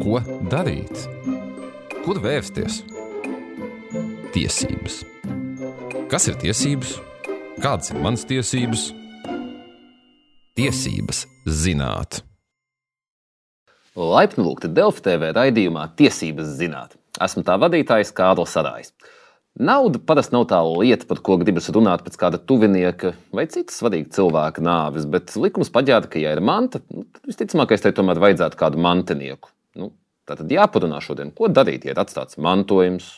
Ko darīt? Kur vērsties? Tiesības. Kas ir tiesības? Kādas ir manas tiesības? Tiesības zināt. Laipni lūgti Delfi TV raidījumā Tiesības zināt. Esmu tā vadītājs Kārlis Sadājs. Nauda parasti nav tā lieta, par ko gribas runāt pēc kāda tuvinieka vai cita svarīga cilvēka nāves, bet likums paģēra, ka, ja ir manta, nu, tad visticamākais tai tomēr vajadzētu kādu mantinieku. Nu, Tātad jāparunā šodien, ko darīt, ja ir atstāts mantojums,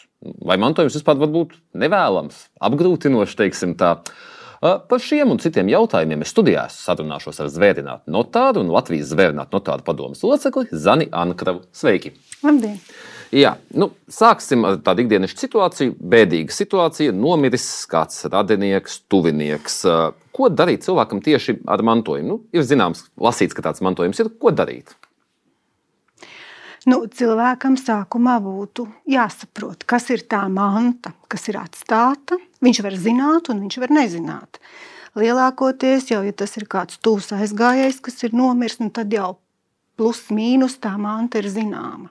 vai mantojums vispār var būt nevēlams, apgrūtinošs, teiksim tā. Par šiem un citiem jautājumiem es studijā sarunāšos ar zvērinātu notāru un Latvijas zvērinātu notāru padomus locekli Zani Ankravu. Sveiki! Labdien! Jā, nu, sāksim ar tādu ikdienas situāciju. Bēdīga situācija, nomiris kāds radinieks, tuvinieks. Ko darīt cilvēkam tieši ar mantojumu? Nu, ir zināms, lasīts, ka tāds mantojums ir. Ko darīt? Nu, cilvēkam sākumā būtu jāsaprot, kas ir tā manta, kas ir atstāta. Viņš var zināt, un viņš var nezināt. Lielākoties jau, ja tas ir kāds tūs aizgājējs, kas ir nomiris, nu tad jau plus mīnus tā manta ir zināma.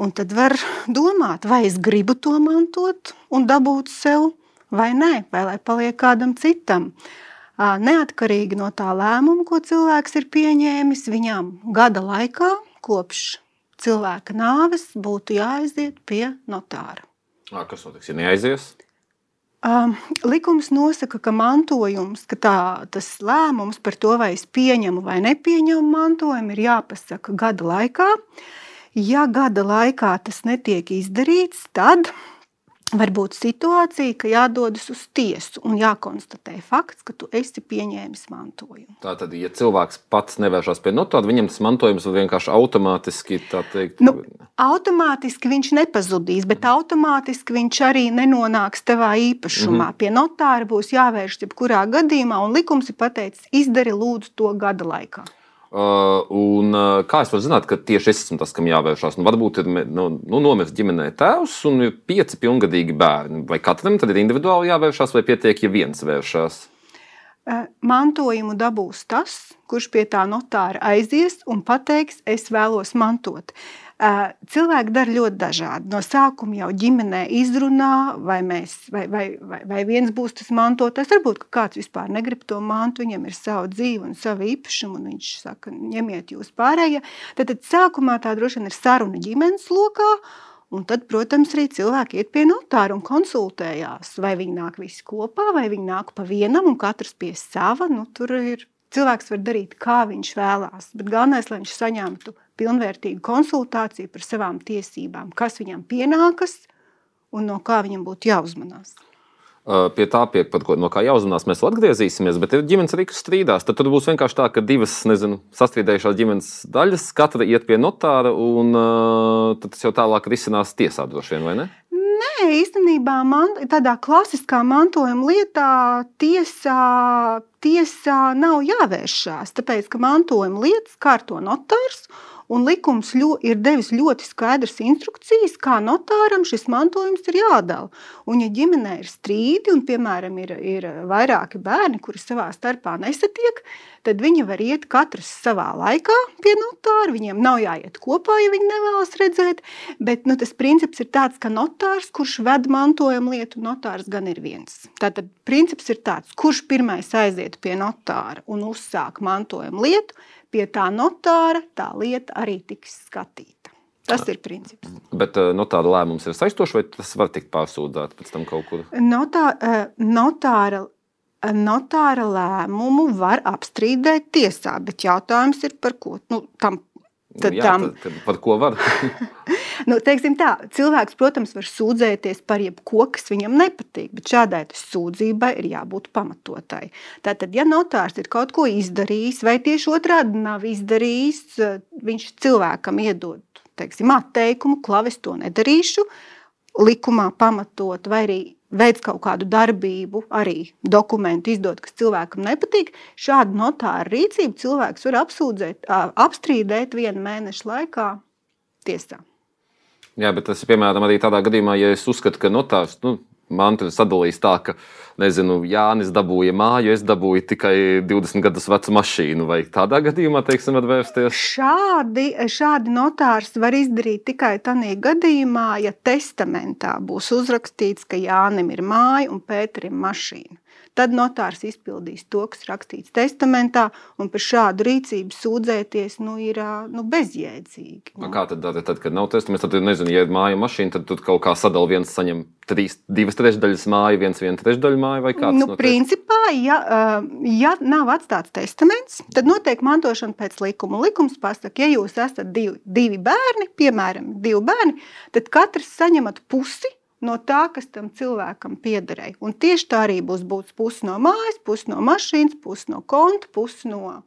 Un tad var domāt, vai es gribu to mantot un dabūt sev, vai nē, vai lai paliek kādam citam. Neatkarīgi no tā lēmuma, ko cilvēks ir pieņēmis, viņam gada laikā, kopš cilvēka nāves, būtu jāaiziet pie notāra. Kas notiks, ja neaizies? Um, likums nosaka, ka mantojums, ka tā, tas lēmums par to, vai es pieņemu vai nepieņemu mantojumu, ir jāpasaka gada laikā. Ja gada laikā tas netiek izdarīts, tad var būt situācija, ka jādodas uz tiesu un jākonstatē fakts, ka tu esi pieņēmis mantojumu. Tātad, ja cilvēks pats nevēršas pie notāra, viņam tas mantojums vienkārši automātiski teikt, nu, automātiski viņš nepazudīs, bet automātiski viņš arī nenonāks tavā īpašumā. Mm -hmm. Pie notāra būs jāvēršas jebkurā gadījumā, un likums ir pateicis, izdari lūdzu to gada laikā. Uh, un, uh, kā es varu zināt, ka tieši es esmu tas, kam jāvēršās? Nu, varbūt ir nu, nu, nomiris ģimenē tēvs un ir pieci pilngadīgi bērni. Vai katram tad ir individuāli jāvēršās, vai pietiek, ja viens vēršās? Uh, mantojumu dabūs tas, kurš pie tā notāra aizies un pateiks, es vēlos mantot. Uh, Cilvēki dara ļoti dažādi. No sākuma jau ģimenē izrunā, vai, mēs, vai, vai, vai, vai viens būs tas mantotais. Varbūt kāds vispār negrib to mantu, viņam ir sava dzīve un sava īpašuma, un viņš saka, ņemiet jūs pārējie. Tad, tad sākumā tā droši vien ir saruna ģimenes lokā. Un tad, protams, arī cilvēki iet pie notāra un konsultējās. Vai viņi nāk visi kopā, vai viņi nāk pa vienam un katrs pie sava. Nu, tur ir cilvēks var darīt, kā viņš vēlās. Bet galvenais, lai viņš saņemtu pilnvērtīgu konsultāciju par savām tiesībām, kas viņam pienākas un no kā viņam būtu jāuzmanās. Pie tā, pie, ko, no kā jāuzmanās, mēs vēl atgriezīsimies. Bet, ja ģimenes arī strīdās, tad tur būs vienkārši tā, ka divas nezinu, sastrīdējušās ģimenes daļas, katra iet pie notāra, un uh, tas jau tālāk risinās tiesā, droši vien, vai ne? Nē, īstenībā man, tādā klasiskā mantojuma lietā tiesā, tiesā nav jāvēršās. Tāpēc, ka mantojuma lietas kārto notārs Un likums ļo, ir devis ļoti skaidras instrukcijas, kā notāram šis mantojums ir jādala. Un, ja ģimenē ir strīdi, un, piemēram, ir, ir vairāki bērni, kuri savā starpā nesatiek, tad viņi var iet katrs savā laikā pie notāra. Viņiem nav jāiet kopā, ja viņi nevēlas redzēt. Bet nu, tas princips ir tāds, ka notārs, kurš ved mantojuma lietu, notārs gan ir viens. Tātad princips ir tāds, kurš pirmais aiziet pie notāra un uzsāk mantojuma lietu, pie tā notāra tā lieta arī tiks skatīta. Tas ir princips. Bet eh, notāra lēmums ir saistošs, vai tas var tikt pārsūdzēts pēc tam kaut kur? Notā, eh, notāra, notāra lēmumu var apstrīdēt tiesā, bet jautājums ir par ko? Nu, tam Tad, Jā, tam... tad, tad par ko var? nu, tā, cilvēks, protams, var sūdzēties par jebko, kas viņam nepatīk, bet šādai sūdzībai ir jābūt pamatotai. Tātad, ja notārs ir kaut ko izdarījis, vai tieši otrādi nav izdarījis, viņš cilvēkam iedod teiksim, atteikumu, klavis to nedarīšu, likumā pamatot, vai arī veids kaut kādu darbību, arī dokumentu izdot, kas cilvēkam nepatīk, šādu notāru rīcību cilvēks var apsūdzēt, apstrīdēt vienu mēnešu laikā tiesā. Jā, bet tas ir piemēram arī tādā gadījumā, ja es uzskatu, ka notārs nu, mantu ir sadalījis tā, ka, nezinu, Jānis dabūja māju, es dabūju tikai 20 gadus vecu mašīnu, vai tādā gadījumā, teiksim, atvērsties? Šādi, šādi notārs var izdarīt tikai tādā gadījumā, ja testamentā būs uzrakstīts, ka Jānim ir māja un Pēterim mašīna. Tad notārs izpildīs to, kas rakstīts testamentā, un par šādu rīcību sūdzēties nu, ir nu, bezjēdzīgi. Nu. Kā tad, tad, tad, kad nav testaments, tad, nezinu, ja ir māja mašīna, tad tur kaut kā sadala viens saņem trīs, divas trešdaļas māju, viens viena trešdaļa māju vai kāds? Nu, principā, ja, ja nav atstāts testaments, tad notiek mantošana pēc likuma. Likums pasaka, ja jūs esat divi, divi bērni, piemēram, divi bērni, tad katrs saņemat pusi no tā, kas tam cilvēkam piederēja. Un tieši tā arī būs, būs pusi no mājas, pusi no mašīnas, pusi no konta, pusi no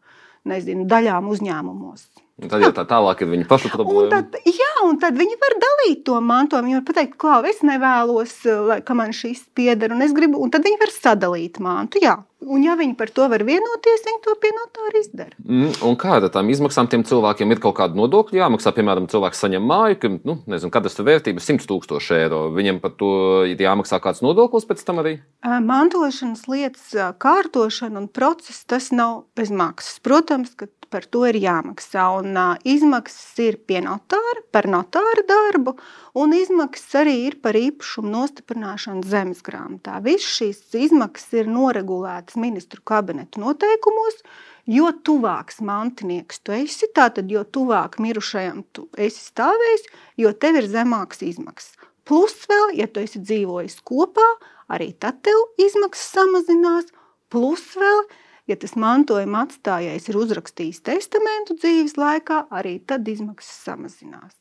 nezinu, daļām uzņēmumos. Un tad jau tā tālāk ir viņa paša problēma. Un tad, jā, un tad viņi var dalīt to mantojumu. Viņi var pateikt, ka es nevēlos, lai, ka man šis pieder, un es gribu, un tad viņi var sadalīt mantu. Jā. Un, ja viņi par to var vienoties, viņi to pie notāra izdara. Mm, un kā ar tām izmaksām tiem cilvēkiem ir kaut kāda nodokļa jāmaksā? Piemēram, cilvēks saņem māju, ka nu, nezinu, vērtība ir 100 tūkstoši eiro. Viņam par to ir jāmaksā kāds nodoklis pēc tam arī? Mantošanas lietas kārtošana un process tas nav bez maksas. Protams, ka par to ir jāmaksā. Un, uh, izmaksas ir pie notāra, par notāra darbu, un izmaksas arī ir par īpašumu nostiprināšanu zemes grāmatā. Visas šīs izmaksas ir noregulētas ministru kabineta noteikumos. Jo tuvāks mantinieks tu esi, tātad, jo tuvāk mirušajam tu esi stāvējis, jo tev ir zemāks izmaksas. Plus vēl, ja tu esi dzīvojis kopā, arī tad tev izmaksas samazinās. Plus vēl, Ja tas mantojuma atstājējs ir uzrakstījis testamentu dzīves laikā, arī tad izmaksas samazinās.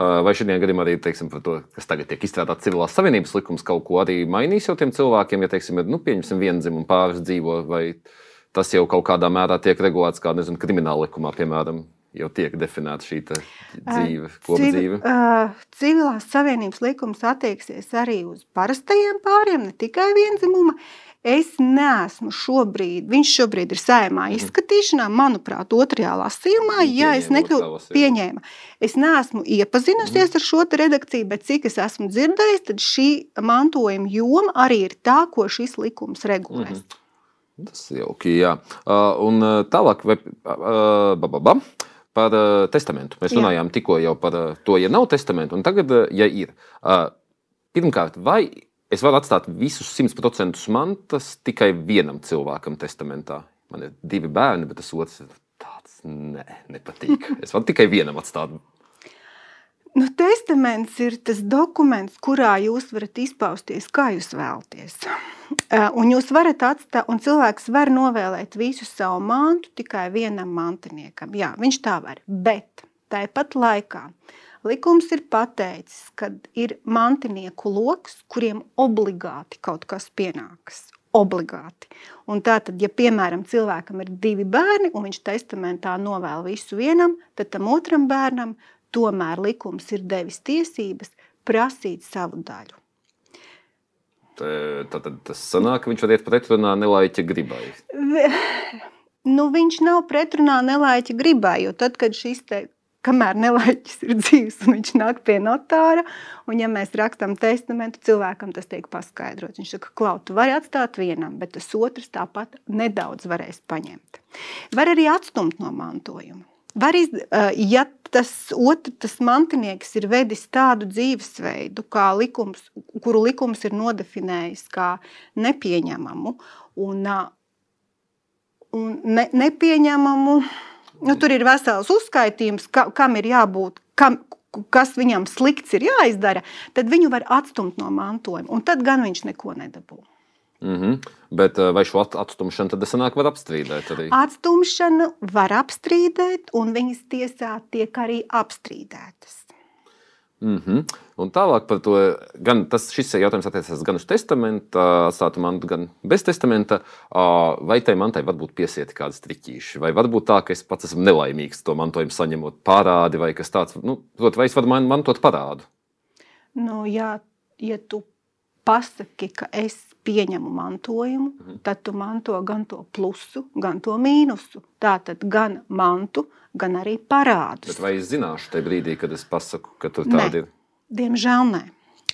Vai šajā gadījumā arī, teiksim, par to, kas tagad tiek izstrādāts civilās savienības likums, kaut ko arī mainīs jau tiem cilvēkiem, ja, teiksim, nu, pieņemsim, viena dzimuma pāris dzīvo, vai tas jau kaut kādā mērā tiek regulēts kā, nezinu, krimināla likumā, piemēram, jau tiek definēta šī dzīve, kopdzīve? Civilās savienības likums attieksies arī uz parastajiem pāriem, ne tikai vienzimuma. Es neesmu šobrīd, viņš šobrīd ir sējumā mhm. izskatīšanā, manuprāt, otrajā lasījumā, ja es nekļūstu pieņēma. Es neesmu iepazinusies ar šo redakciju, bet cik es esmu dzirdējis, tad šī mantojuma joma arī ir tā, ko šis likums regulēs. Mm. Tas ir jauki, jā. Uh, un tālāk, vai, uh, ba, ba, ba, par uh, testamentu. Mēs runājām jā. tikko jau par uh, to, ja nav testamentu, un tagad, uh, ja ir. Uh, pirmkārt, vai es varu atstāt visus 100% mantas tikai vienam cilvēkam testamentā. Man ir divi bērni, bet tas otrs ir tāds - ne, nepatīk. Es varu tikai vienam atstāt. Nu, testaments ir tas dokuments, kurā jūs varat izpausties, kā jūs vēlaties. Eh, un jūs varat atstāt, un cilvēks var novēlēt visu savu mantu tikai vienam mantiniekam. Jā, viņš tā var. Bet tāpat laikā Likums ir pateicis, ka ir mantinieku lokus, kuriem obligāti kaut kas pienākas. Obligāti. Un tātad, ja piemēram cilvēkam ir divi bērni un viņš testamentā novēl visu vienam, tad tam otram bērnam tomēr likums ir devis tiesības prasīt savu daļu. Tad tas sanāk, ka viņš var iet pretrunā nelaiķa gribai. Nu, viņš nav pretrunā nelaiķa gribai, jo tad, kad šis te kamēr nelaiķis ir dzīves un viņš nāk pie notāra. Un, ja mēs rakstām testamentu, cilvēkam tas tiek paskaidrots. Viņš saka, ka tu vari atstāt vienam, bet tas otrs tāpat nedaudz varēs paņemt. Var arī atstumt no mantojuma. Var iz, ja tas otrs mantinieks ir vedis tādu dzīvesveidu, likums, kuru likums ir nodefinējis kā nepieņemamu un, un ne, nepieņemamu, Nu, tur ir vesels uzskaitījums, ka, kam ir jābūt, kam, kas viņam slikts ir jāizdara, tad viņu var atstumt no mantojuma. Un tad gan viņš neko nedabū. Mm -hmm. Bet eh, vai šo atstumšanu tad sanāk var apstrīdēt? Arī? Atstumšanu var apstrīdēt, un viņas tiesā tiek arī apstrīdētas. Mm -hmm. Un tālāk par to, gan tas, šis jautājums attiecas gan uz testamentu, atstātu mantu, gan bez testamenta. Vai tai mantai var būt piesieti kādi striķīši, vai varbūt tā, ka es pats esmu nelaimīgs to mantojumu saņemot parādi, vai kas tāds, nu, prot, vai es varu mantot parādu? Nu, jā, ja tu pasaki, ka es pieņemu mantojumu, mhm. tad tu manto gan to plusu, gan to mīnusu. Tā tad gan mantu, gan arī parādus. Bet vai es zināšu tajā brīdī, kad es pasaku, ka tur tāda ir? Diemžēl nē.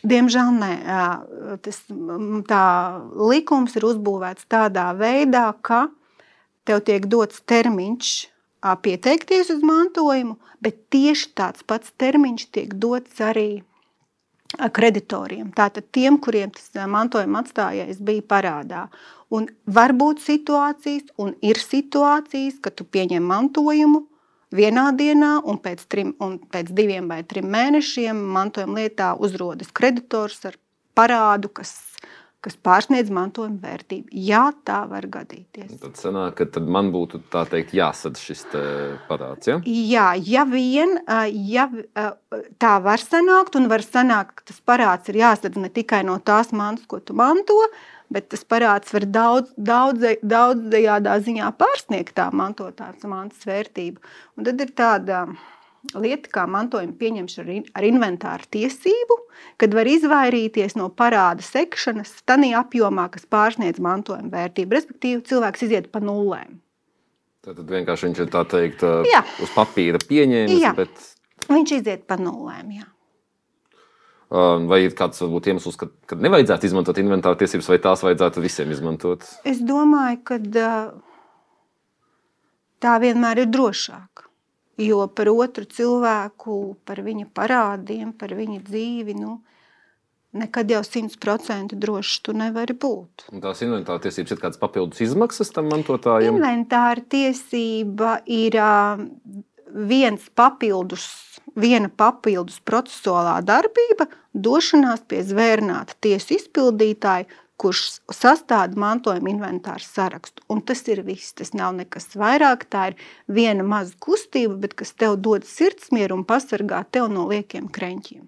Diemžēl nē. Tas, tā likums ir uzbūvēts tādā veidā, ka tev tiek dots termiņš pieteikties uz mantojumu, bet tieši tāds pats termiņš tiek dots arī kreditoriem. Tātad tiem, kuriem tas mantojuma atstājējs bija parādā. Un var būt situācijas, un ir situācijas, ka tu pieņem mantojumu vienā dienā, un pēc, trim, un pēc diviem vai trim mēnešiem mantojuma lietā uzrodas kreditors ar parādu, kas kas pārsniedz mantojuma vērtību. Jā, tā var gadīties. Tad, sanāk, tad man būtu teikt, jāsadz šis parāds. Ja? Jā, ja vien ja, tā var sanākt, un var sanākt, ka tas parāds ir jāsadz ne tikai no tās mantas, ko tu manto, bet tas parāds var daudz, daudz, daudzajādā ziņā pārsniegt tā mantotās mantas vērtību. Un tad ir tāda lieta kā mantojuma pieņemšana ar inventāru tiesību, kad var izvairīties no parāda sekšanas tādā apjomā, kas pārsniedz mantojuma vērtību. Respektīvi, cilvēks iziet pa nulēm. Tad vienkārši viņš ir tā teikt, jā. uz papīra pieņēmis. Bet... Viņš iziet pa nulēm. Jā. Vai ir kāds varbūt, iemesls, kad, kad nevajadzētu izmantot inventāra tiesības, vai tās vajadzētu visiem izmantot? Es domāju, ka tā vienmēr ir drošāk. Jo par otru cilvēku, par viņa parādiem, par viņa dzīvi, nu, nekad jau simtprocentīgi drošs tu nevari būt. Un tās inventāra tiesības ir kādas papildus izmaksas tam mantotājam? Inventāra tiesība ir viens papildus, viena papildus procesuālā darbība, došanās pie zvērnāta tiesu izpildītāja, kurš sastāda mantojuma inventāru sarakstu. Un tas ir viss. Tas nav nekas vairāk. Tā ir viena maza kustība, bet kas tev dod sirdsmieru un pasargā tev no liekiem krenķiem.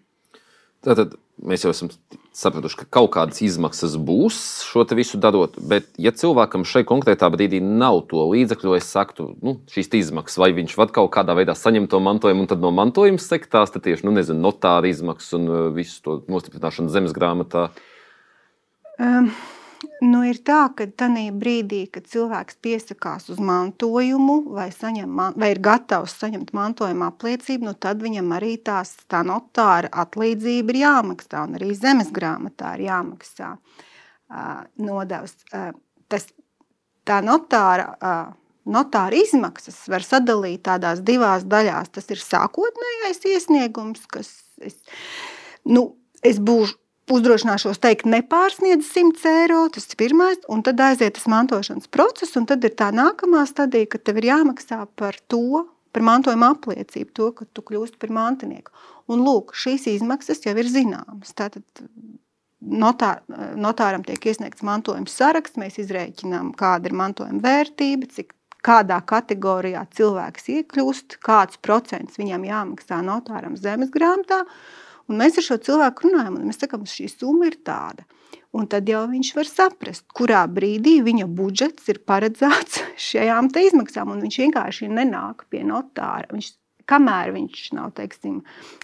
Tātad mēs jau esam sapratuši, ka kaut kādas izmaksas būs šo visu darot, bet, ja cilvēkam šai konkrētā brīdī nav to līdzekļu, es saktu, nu, šīs izmaksas, vai viņš var kaut kādā veidā saņemt to mantojumu, un tad no mantojuma sektās tieši nu, nezinu, notāra izmaksas un uh, visu to nostiprināšanu zemes grāmatā. Um, nu ir tā, ka tajā brīdī, kad cilvēks piesakās uz mantojumu vai, saņem, vai ir gatavs saņemt mantojuma apliecību, nu tad viņam arī tās tā notāra atlīdzība ir jāmaksā, un arī zemes grāmatā ir jāmaksā uh, nodevs. Uh, tas, tā notāra, uh, notāra izmaksas var sadalīt tādās divās daļās. Tas ir sākotnējais iesniegums, kas es, nu, es būšu uzdrošināšos teikt, nepārsniedz 100 eiro. Tas ir pirmais, un tad aiziet tas mantošanas process, un tad ir tā nākamā stadija, kad tev ir jāmaksā par to, par mantojuma apliecību, to, ka tu kļūsti par mantinieku. Un lūk, šīs izmaksas jau ir zināmas. Tātad notār, notāram tiek iesniegts mantojuma saraksts, mēs izrēķinām, kāda ir mantojuma vērtība, cik kādā kategorijā cilvēks iekļūst, kāds procents viņam jāmaksā notāram zemes grāmatā. Un mēs ar šo cilvēku runājam, un mēs sakām, šī summa ir tāda. Un tad jau viņš var saprast, kurā brīdī viņa budžets ir paredzēts šajām izmaksām. Viņš vienkārši nenāk pie notāra. Viņš kamēr viņš nav teiksim,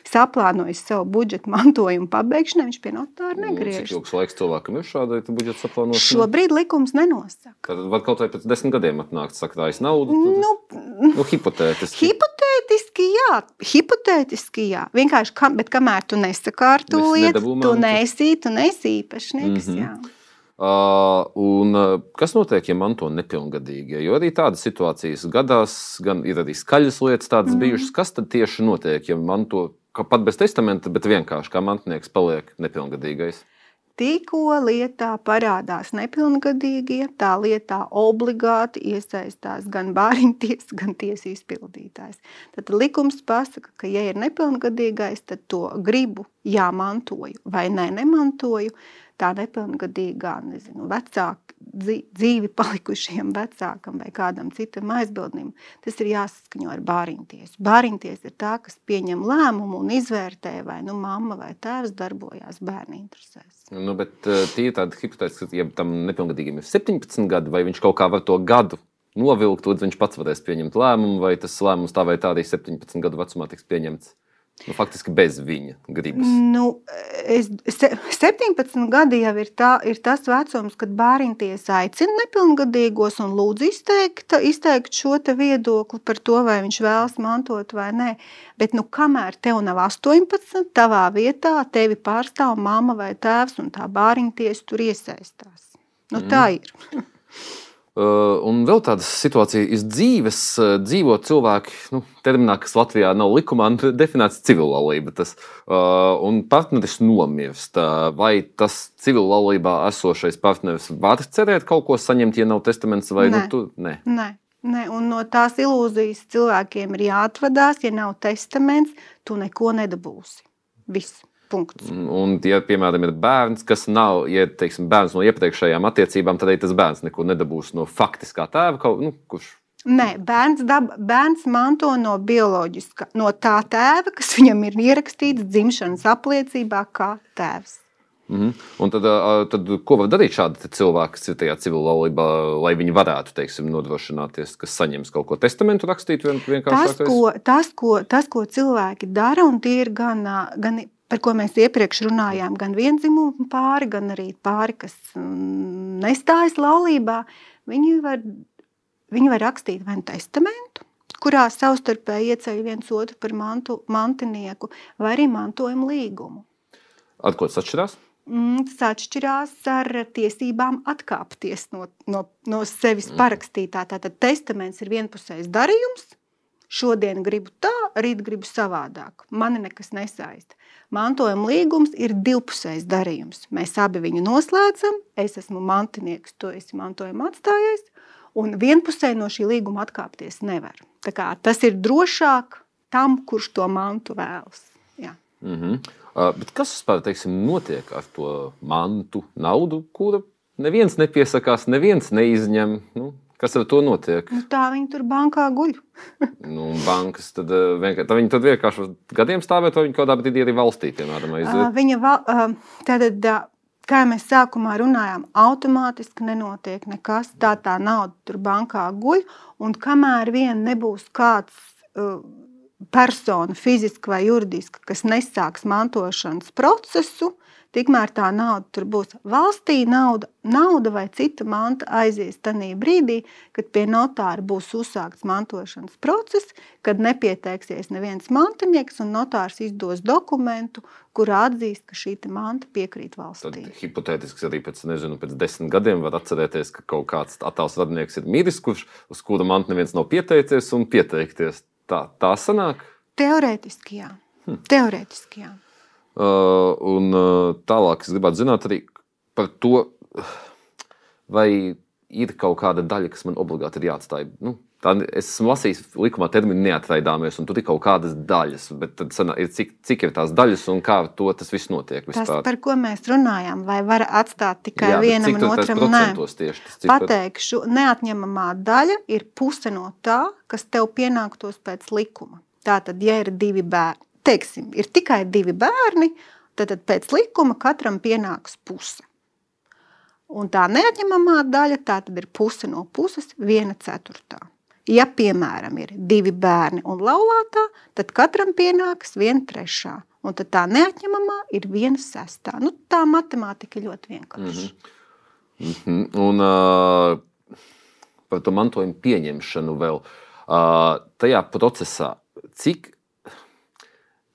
saplānojis savu budžetu mantojumu pabeigšanai, viņš pie notāra nu, negriežas. Cik ilgs laiks cilvēkam ir šādai budžeta saplānošanai? Šobrīd likums nenosaka. Tad var kaut vai pēc desmit gadiem atnākt sakrājas naudu? Tad... Nu, nu, hipotētiski. Hipotētiski jā, hipotētiski jā. Vienkārši, kam, bet kamēr tu nesakārto lietu, tu neesi, tu neesi īpašnieks. Mm -hmm. Jā. Uh, un, uh, kas notiek, ja manto nepilngadīgie? Jo arī tādas situācijas gadās, gan ir arī skaļas lietas, tādas mm. bijušas. Kas tad tieši notiek, ja manto pat bez testamenta, bet vienkārši kā mantinieks paliek nepilngadīgais? Tikko lietā parādās nepilngadīgie, tā lietā obligāti iesaistās gan bāriņties, gan tiesas izpildītājs. Tad likums pasaka, ka, ja ir nepilngadīgais, tad to gribu jāmantoju vai nē, nemantoju tā nepilngadīgā, nezinu, vecāka dzīvi palikušiem vecākam vai kādam citam aizbildnim, tas ir jāsaskaņo ar bāriņtiesu. Bāriņties ir tā, kas pieņem lēmumu un izvērtē, vai nu mamma vai tēvs darbojās bērni interesēs. Nu, bet eh, tie ir tādi hipotētiski, ka ja tam nepilngadīgiem ir 17 gadi, vai viņš kaut kā var to gadu novilkt, tad viņš pats varēs pieņemt lēmumu, vai tas lēmums tā vai tā arī 17 gadu vecumā tiks pieņemts. Nu, faktiski bez viņa gribas. Nu, es, se, 17 gadi jau ir, tā, ir tas vecums, kad bērntiesa aicina nepilngadīgos un lūdz izteikt, izteikt šo viedokli par to, vai viņš vēlas mantot vai nē. Bet, nu, kamēr tev nav 18, tavā vietā tevi pārstāv mamma vai tēvs, un tā bērntiesa tur iesaistās. Nu, mm. Tā ir. Uh, un vēl tādas situācijas dzīves, uh, dzīvo cilvēki, nu, terminā, kas Latvijā nav likumā, nu, definēts civillaulība. Tas, uh, un partneris nomirst. Vai tas civillaulībā esošais partneris var cerēt kaut ko saņemt, ja nav testaments vai Nē. nu, tu? Nē. Nē. Ne, un no tās ilūzijas cilvēkiem ir jāatvadās. Ja nav testaments, tu neko nedabūsi. Viss. Punkts. Un, ja, piemēram, ir bērns, kas nav, ja teiksim, bērns no iepriekšējām attiecībām, tad arī tas bērns neko nedabūs no faktiskā tēva, kaut, nu, kurš Nē, bērns, dab, bērns manto no bioloģiskā, no tā tēva, kas viņam ir ierakstīts dzimšanas apliecībā, kā tēvs. Mm -hmm. Un tad, tad, ko var darīt šādi cilvēki, kas ir tajā civilaulībā, lai viņi varētu teiksim, nodrošināties, kas saņems kaut ko testamentu rakstīt? Tas, ko, tas, ko, tas, ko cilvēki dara, un tie ir gan, gan par ko mēs iepriekš runājām, gan vienzimumu pāri, gan arī pāri, kas mm, nestājas laulībā, viņi var, viņi var rakstīt vai nu testamentu, kurā savstarpēji ieceļ viens otru par mantu, mantinieku, vai arī mantojumu līgumu. Ar ko tas atšķirās? Mm, tas atšķirās ar tiesībām atkāpties no, no, no sevis parakstītā. Tātad testaments ir vienpusējs darījums. Šodien gribu tā, rīt gribu savādāk. Mani nekas nesaista. Mantojuma līgums ir divpusējs darījums. Mēs abi viņu noslēdzam. Es esmu mantinieks, tu esi mantojuma atstājējs. Un vienpusēji no šī līguma atkāpties nevar. Kā, tas ir drošāk tam, kurš to mantu vēlas. Jā. Mm -hmm. uh, kas vispār teiksim, notiek ar to mantu, naudu, kura neviens nepiesakās, neviens neizņem? Nu, kas ar to notiek? Nu, tā viņi tur bankā guļ. nu, bankas tad, vienkār, tad viņi tad vienkārši gadiem stāvēt, vai viņi kaut kādā brīdī arī valstī, piemēram, aiziet? Uh, viņa val, uh, tātad, uh, kā mēs sākumā runājām, automātiski nenotiek nekas. Tā tā nauda tur bankā guļ, un kamēr vien nebūs kāds uh, persona, fiziska vai juridiska, kas nesāks mantošanas procesu, tikmēr tā nauda tur būs. Valstī nauda, nauda vai cita manta aizies tajā brīdī, kad pie notāra būs uzsākts mantošanas process, kad nepieteiksies neviens mantinieks un notārs izdos dokumentu, kurā atzīst, ka šī manta piekrīt valstī. Tad hipotētiski arī pēc, nezinu, pēc desmit gadiem var atcerēties, ka kaut kāds attēls radinieks ir miris, kurš uz kura manta neviens nav pieteicies un pieteikties. Tā, tā sanāk? Teorētiski, jā. Hm. Teorētiski, jā. Uh, un uh, tālāk es gribētu zināt arī par to, vai ir kaut kāda daļa, kas man obligāti ir jāatstāj. Nu, tā, es esmu lasījis likumā terminu neatraidāmies, un tur ir kaut kādas daļas, tad sanā, ir cik, cik ir tās daļas un kā to tas viss notiek. Vispār. Tas, par ko mēs runājām, vai var atstāt tikai Jā, vienam un otram? Nē, tieši, tas, pateikšu, neatņemamā daļa ir puse no tā, kas tev pienāktos pēc likuma. Tātad, ja ir divi bērni, teiksim, ir tikai divi bērni, tad, tad pēc likuma katram pienāks puse. Un tā neatņemamā daļa tā tad ir puse no puses, viena ceturtā. Ja, piemēram, ir divi bērni un laulātā, tad katram pienāks viena trešā. Un tad tā neatņemamā ir viena sestā. Nu, tā matemātika ļoti vienkārša. Mm -hmm. Mm -hmm. Un uh, par to mantojumu pieņemšanu vēl. Uh, tajā procesā cik,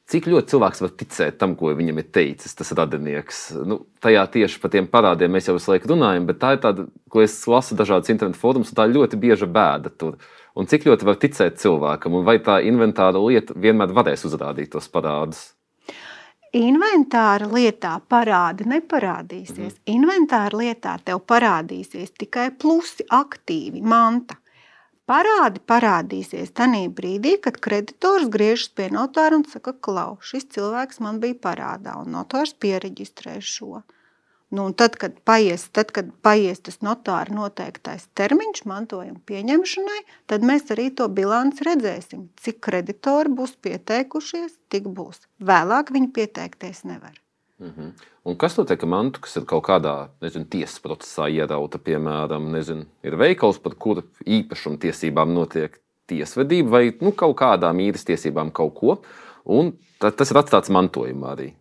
cik ļoti cilvēks var ticēt tam, ko viņam ir teicis tas radinieks. Nu, tajā tieši par tiem parādiem mēs jau visu laiku runājam, bet tā ir tāda, ko es lasu dažādas internetu fórumus, un tā ir ļoti bieža bēda tur. Un cik ļoti var ticēt cilvēkam, un vai tā inventāra lieta vienmēr varēs uzrādīt tos parādus? Inventāra lietā parādi neparādīsies. Mm. Inventāra lietā tev parādīsies tikai plusi, aktīvi, manta. Parādi parādīsies tajā brīdī, kad kreditors griežas pie notāra un saka, klau, šis cilvēks man bija parādā, un notārs pieregistrē šo. Nu, tad, kad paies, tad, kad paies tas notāra noteiktais termiņš mantojuma pieņemšanai, tad mēs arī to bilanci redzēsim, cik kreditori būs pieteikušies, tik būs. Vēlāk viņi pieteikties nevar. Mm -hmm. Un kas notiek ar mantu, kas ir kaut kādā nezinu, tiesas procesā ierauta? Piemēram, nezinu, ir veikals, par kuru īpašuma tiesībām notiek tiesvedība vai nu, kaut kādām īres tiesībām kaut ko. un tas ir atstāts mantojumā arī.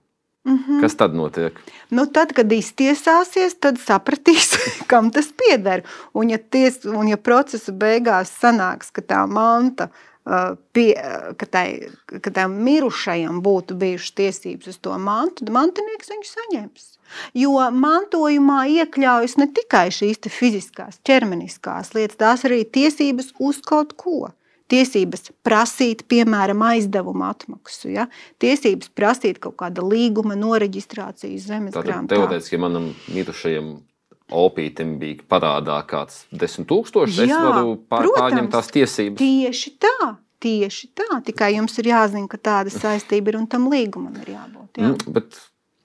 Mm -hmm. Kas tad notiek? Nu, tad, kad iztiesāsies, tad sapratīs, kam tas pieder. Un, ja, ties, un, ja procesa beigās sanāks, ka tā manta uh, pie, ka, tai, ka tam mirušajam būtu bijušas tiesības uz to mantu, tad mantinieks viņu saņems. Jo mantojumā iekļaujas ne tikai šīs fiziskās, ķermeniskās lietas, tās arī tiesības uz kaut ko tiesības prasīt, piemēram, aizdevumu atmaksu, ja? tiesības prasīt kaut kāda līguma noreģistrāciju zemes grāmatā. Teorētiski, manam mirušajam opītam bija parādā kāds desmit tūkstoši, es varu pār, protams, pārņemt tās tiesības. Tieši tā. Tieši tā, tikai jums ir jāzina, ka tāda saistība ir un tam līgumam ir jābūt. Jā. Mm, bet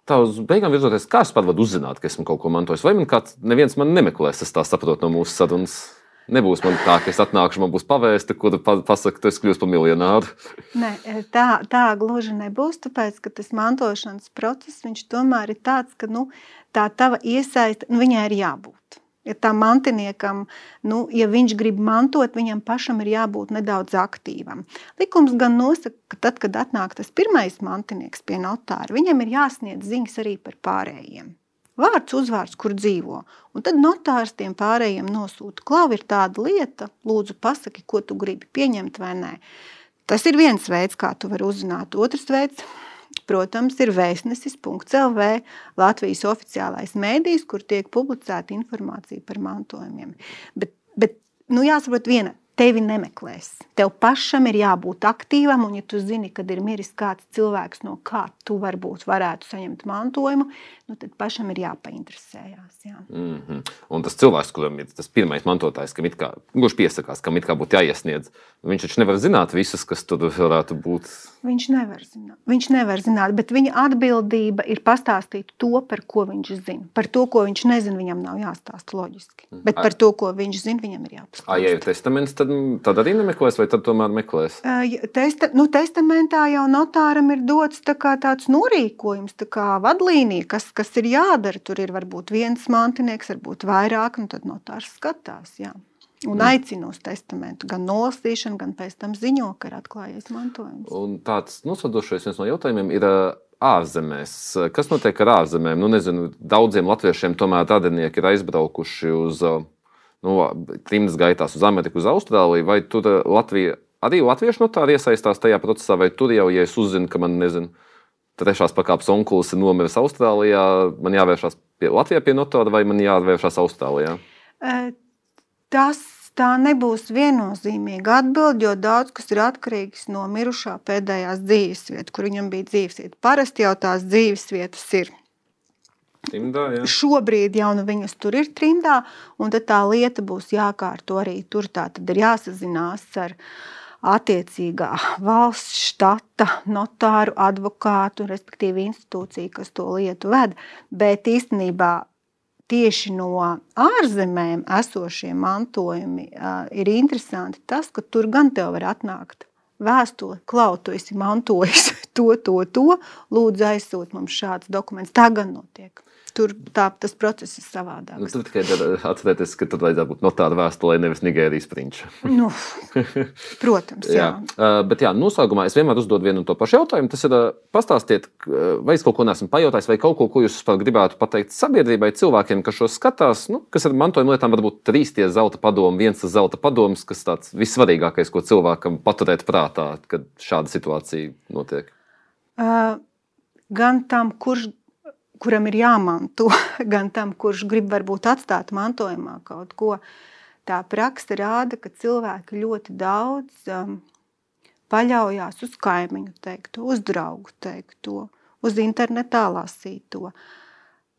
tā uz beigām virzoties, kā es pat varu uzzināt, ka esmu kaut ko mantojis? Vai man kāds, neviens man nemeklēs, es tā saprotu no mūsu sarunas? Nebūs man tā, ka es atnākšu, man būs pavēsta, kur pasakā, ka es kļūšu par miljonāru. Nē, tā, tā gluži nebūs. Tāpēc, ka tas mantošanas process tomēr ir tāds, ka nu, tā tava iesaiste, nu, viņai ir jābūt. Ja tam mantiniekam, nu, ja viņš grib mantot, viņam pašam ir jābūt nedaudz aktīvam. Likums gan nosaka, ka tad, kad atnāk tas pirmais mantinieks pie notāra, viņam ir jāsniedz ziņas arī par pārējiem. Vārds, uzvārds, kur dzīvo. Un tad notārs tiem pārējiem nosūta. Klau ir tāda lieta, lūdzu, pasaki, ko tu gribi pieņemt vai nē. Tas ir viens veids, kā tu vari uzzināt. Otrs veids, protams, ir vēstnesis.lv, Latvijas oficiālais mēdījis, kur tiek publicēta informācija par mantojumiem. Bet, bet nu, jāsaprot viena, tevi nemeklēs. Tev pašam ir jābūt aktīvam, un ja tu zini, kad ir miris kāds cilvēks, no kā tu varbūt varētu saņemt mantojumu, nu, tad pašam ir jāpainteresējās. Jā. Mm -hmm. Un tas cilvēks, kuram ir tas pirmais mantotājs, kam ir kurš piesakās, kam ir kā būtu jāiesniedz, viņš taču nevar zināt visus, kas tur varētu būt. Viņš nevar zināt, viņš nevar zināt bet viņa atbildība ir pastāstīt to, par ko viņš zina. Par to, ko viņš nezina, viņam nav jāstāsta loģiski. Mhm. Bet par to, ko viņš zina, viņam ir jāpastāsta. Ah, ja ir testaments, tad, tad arī nemeklēs, vai tad tomēr meklēs? Testa, nu, testamentā jau notāram ir dots tā tāds norīkojums, tā kā vadlīnija, kas, kas ir jādara. Tur ir varbūt viens mantinieks, varbūt vairāk, un tad notārs skatās. Jā. Un mm. aicina uz testamentu, gan nolasīšanu, gan pēc tam ziņo, ka ir atklājies mantojums. Un tāds nosadošais viens no jautājumiem ir ārzemēs. Kas notiek ar ārzemēm? Nu, nezinu, daudziem latviešiem tomēr radinieki ir aizbraukuši uz nu, trimdas gaitās uz Ameriku, uz Austrāliju, vai tur Latvija, arī latviešu notāri iesaistās tajā procesā, vai tur jau, ja es uzzinu, ka man, nezinu, trešās pakāpes onkulis ir nomiris Austrālijā, man jāvēršās pie Latvijā pie notāra vai man jāvēršās Austrālijā? Tas tā nebūs viennozīmīga atbilde, jo daudz kas ir atkarīgs no mirušā pēdējās dzīvesvietas, kur viņam bija dzīvesvieta. Parasti jau tās dzīvesvietas ir. Trimdā, jā. Šobrīd jau nu viņas tur ir trimdā, un tā lieta būs jākārto arī tur. Tā tad ir jāsazinās ar attiecīgā valsts, štata, notāru, advokātu, respektīvi institūciju, kas to lietu ved. Bet īstenībā tieši no ārzemēm esošie mantojumi uh, ir interesanti. Tas, ka tur gan tev var atnākt vēstule, klau, tu esi mantojis to, to, to, lūdzu aizsūt mums šāds dokuments. Tā gan notiek tur tā, tas process ir savādāk. Nu, tur tikai atcerieties, ka tur vajadzētu būt notāra vēstulē, nevis Nigērijas prinča. nu, protams, jā. jā. Uh, bet jā, noslēgumā es vienmēr uzdodu vienu un to pašu jautājumu. Tas ir, uh, pastāstiet, vai es kaut ko neesmu pajautājis, vai kaut ko, ko jūs gribētu pateikt sabiedrībai, cilvēkiem, kas šo skatās, nu, kas ar mantojuma lietām varbūt trīs tie zelta padomi, viens zelta padoms, kas tāds vissvarīgākais, ko cilvēkam paturēt prātā, kad šāda situācija notiek. Uh, gan tam, kurš kuram ir jāmanto, gan tam, kurš grib varbūt atstāt mantojumā kaut ko. Tā praksa rāda, ka cilvēki ļoti daudz um, paļaujas uz kaimiņu teikto, uz draugu teikto, uz internetā lasīto.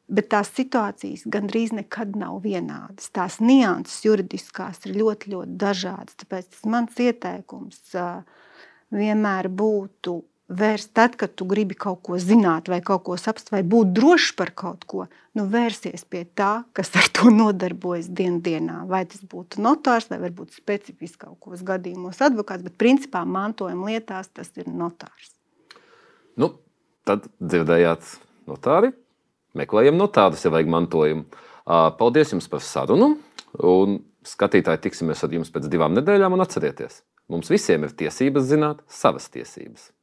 Bet tās situācijas gandrīz nekad nav vienādas. Tās nianses juridiskās ir ļoti, ļoti dažādas. Tāpēc mans ieteikums uh, vienmēr būtu vērst tad, kad tu gribi kaut ko zināt, vai kaut ko saprast, vai būt drošs par kaut ko, nu vērsies pie tā, kas ar to nodarbojas dien dienā. Vai tas būtu notārs, vai varbūt specifiski kaut kos gadījumos advokāts, bet principā mantojuma lietās tas ir notārs. Nu, tad dzirdējāt notāri, meklējam notārus, ja vajag mantojumu. Paldies jums par sarunu, un skatītāji tiksimies ar jums pēc divām nedēļām, atcerieties, mums visiem ir tiesības zināt savas tiesības.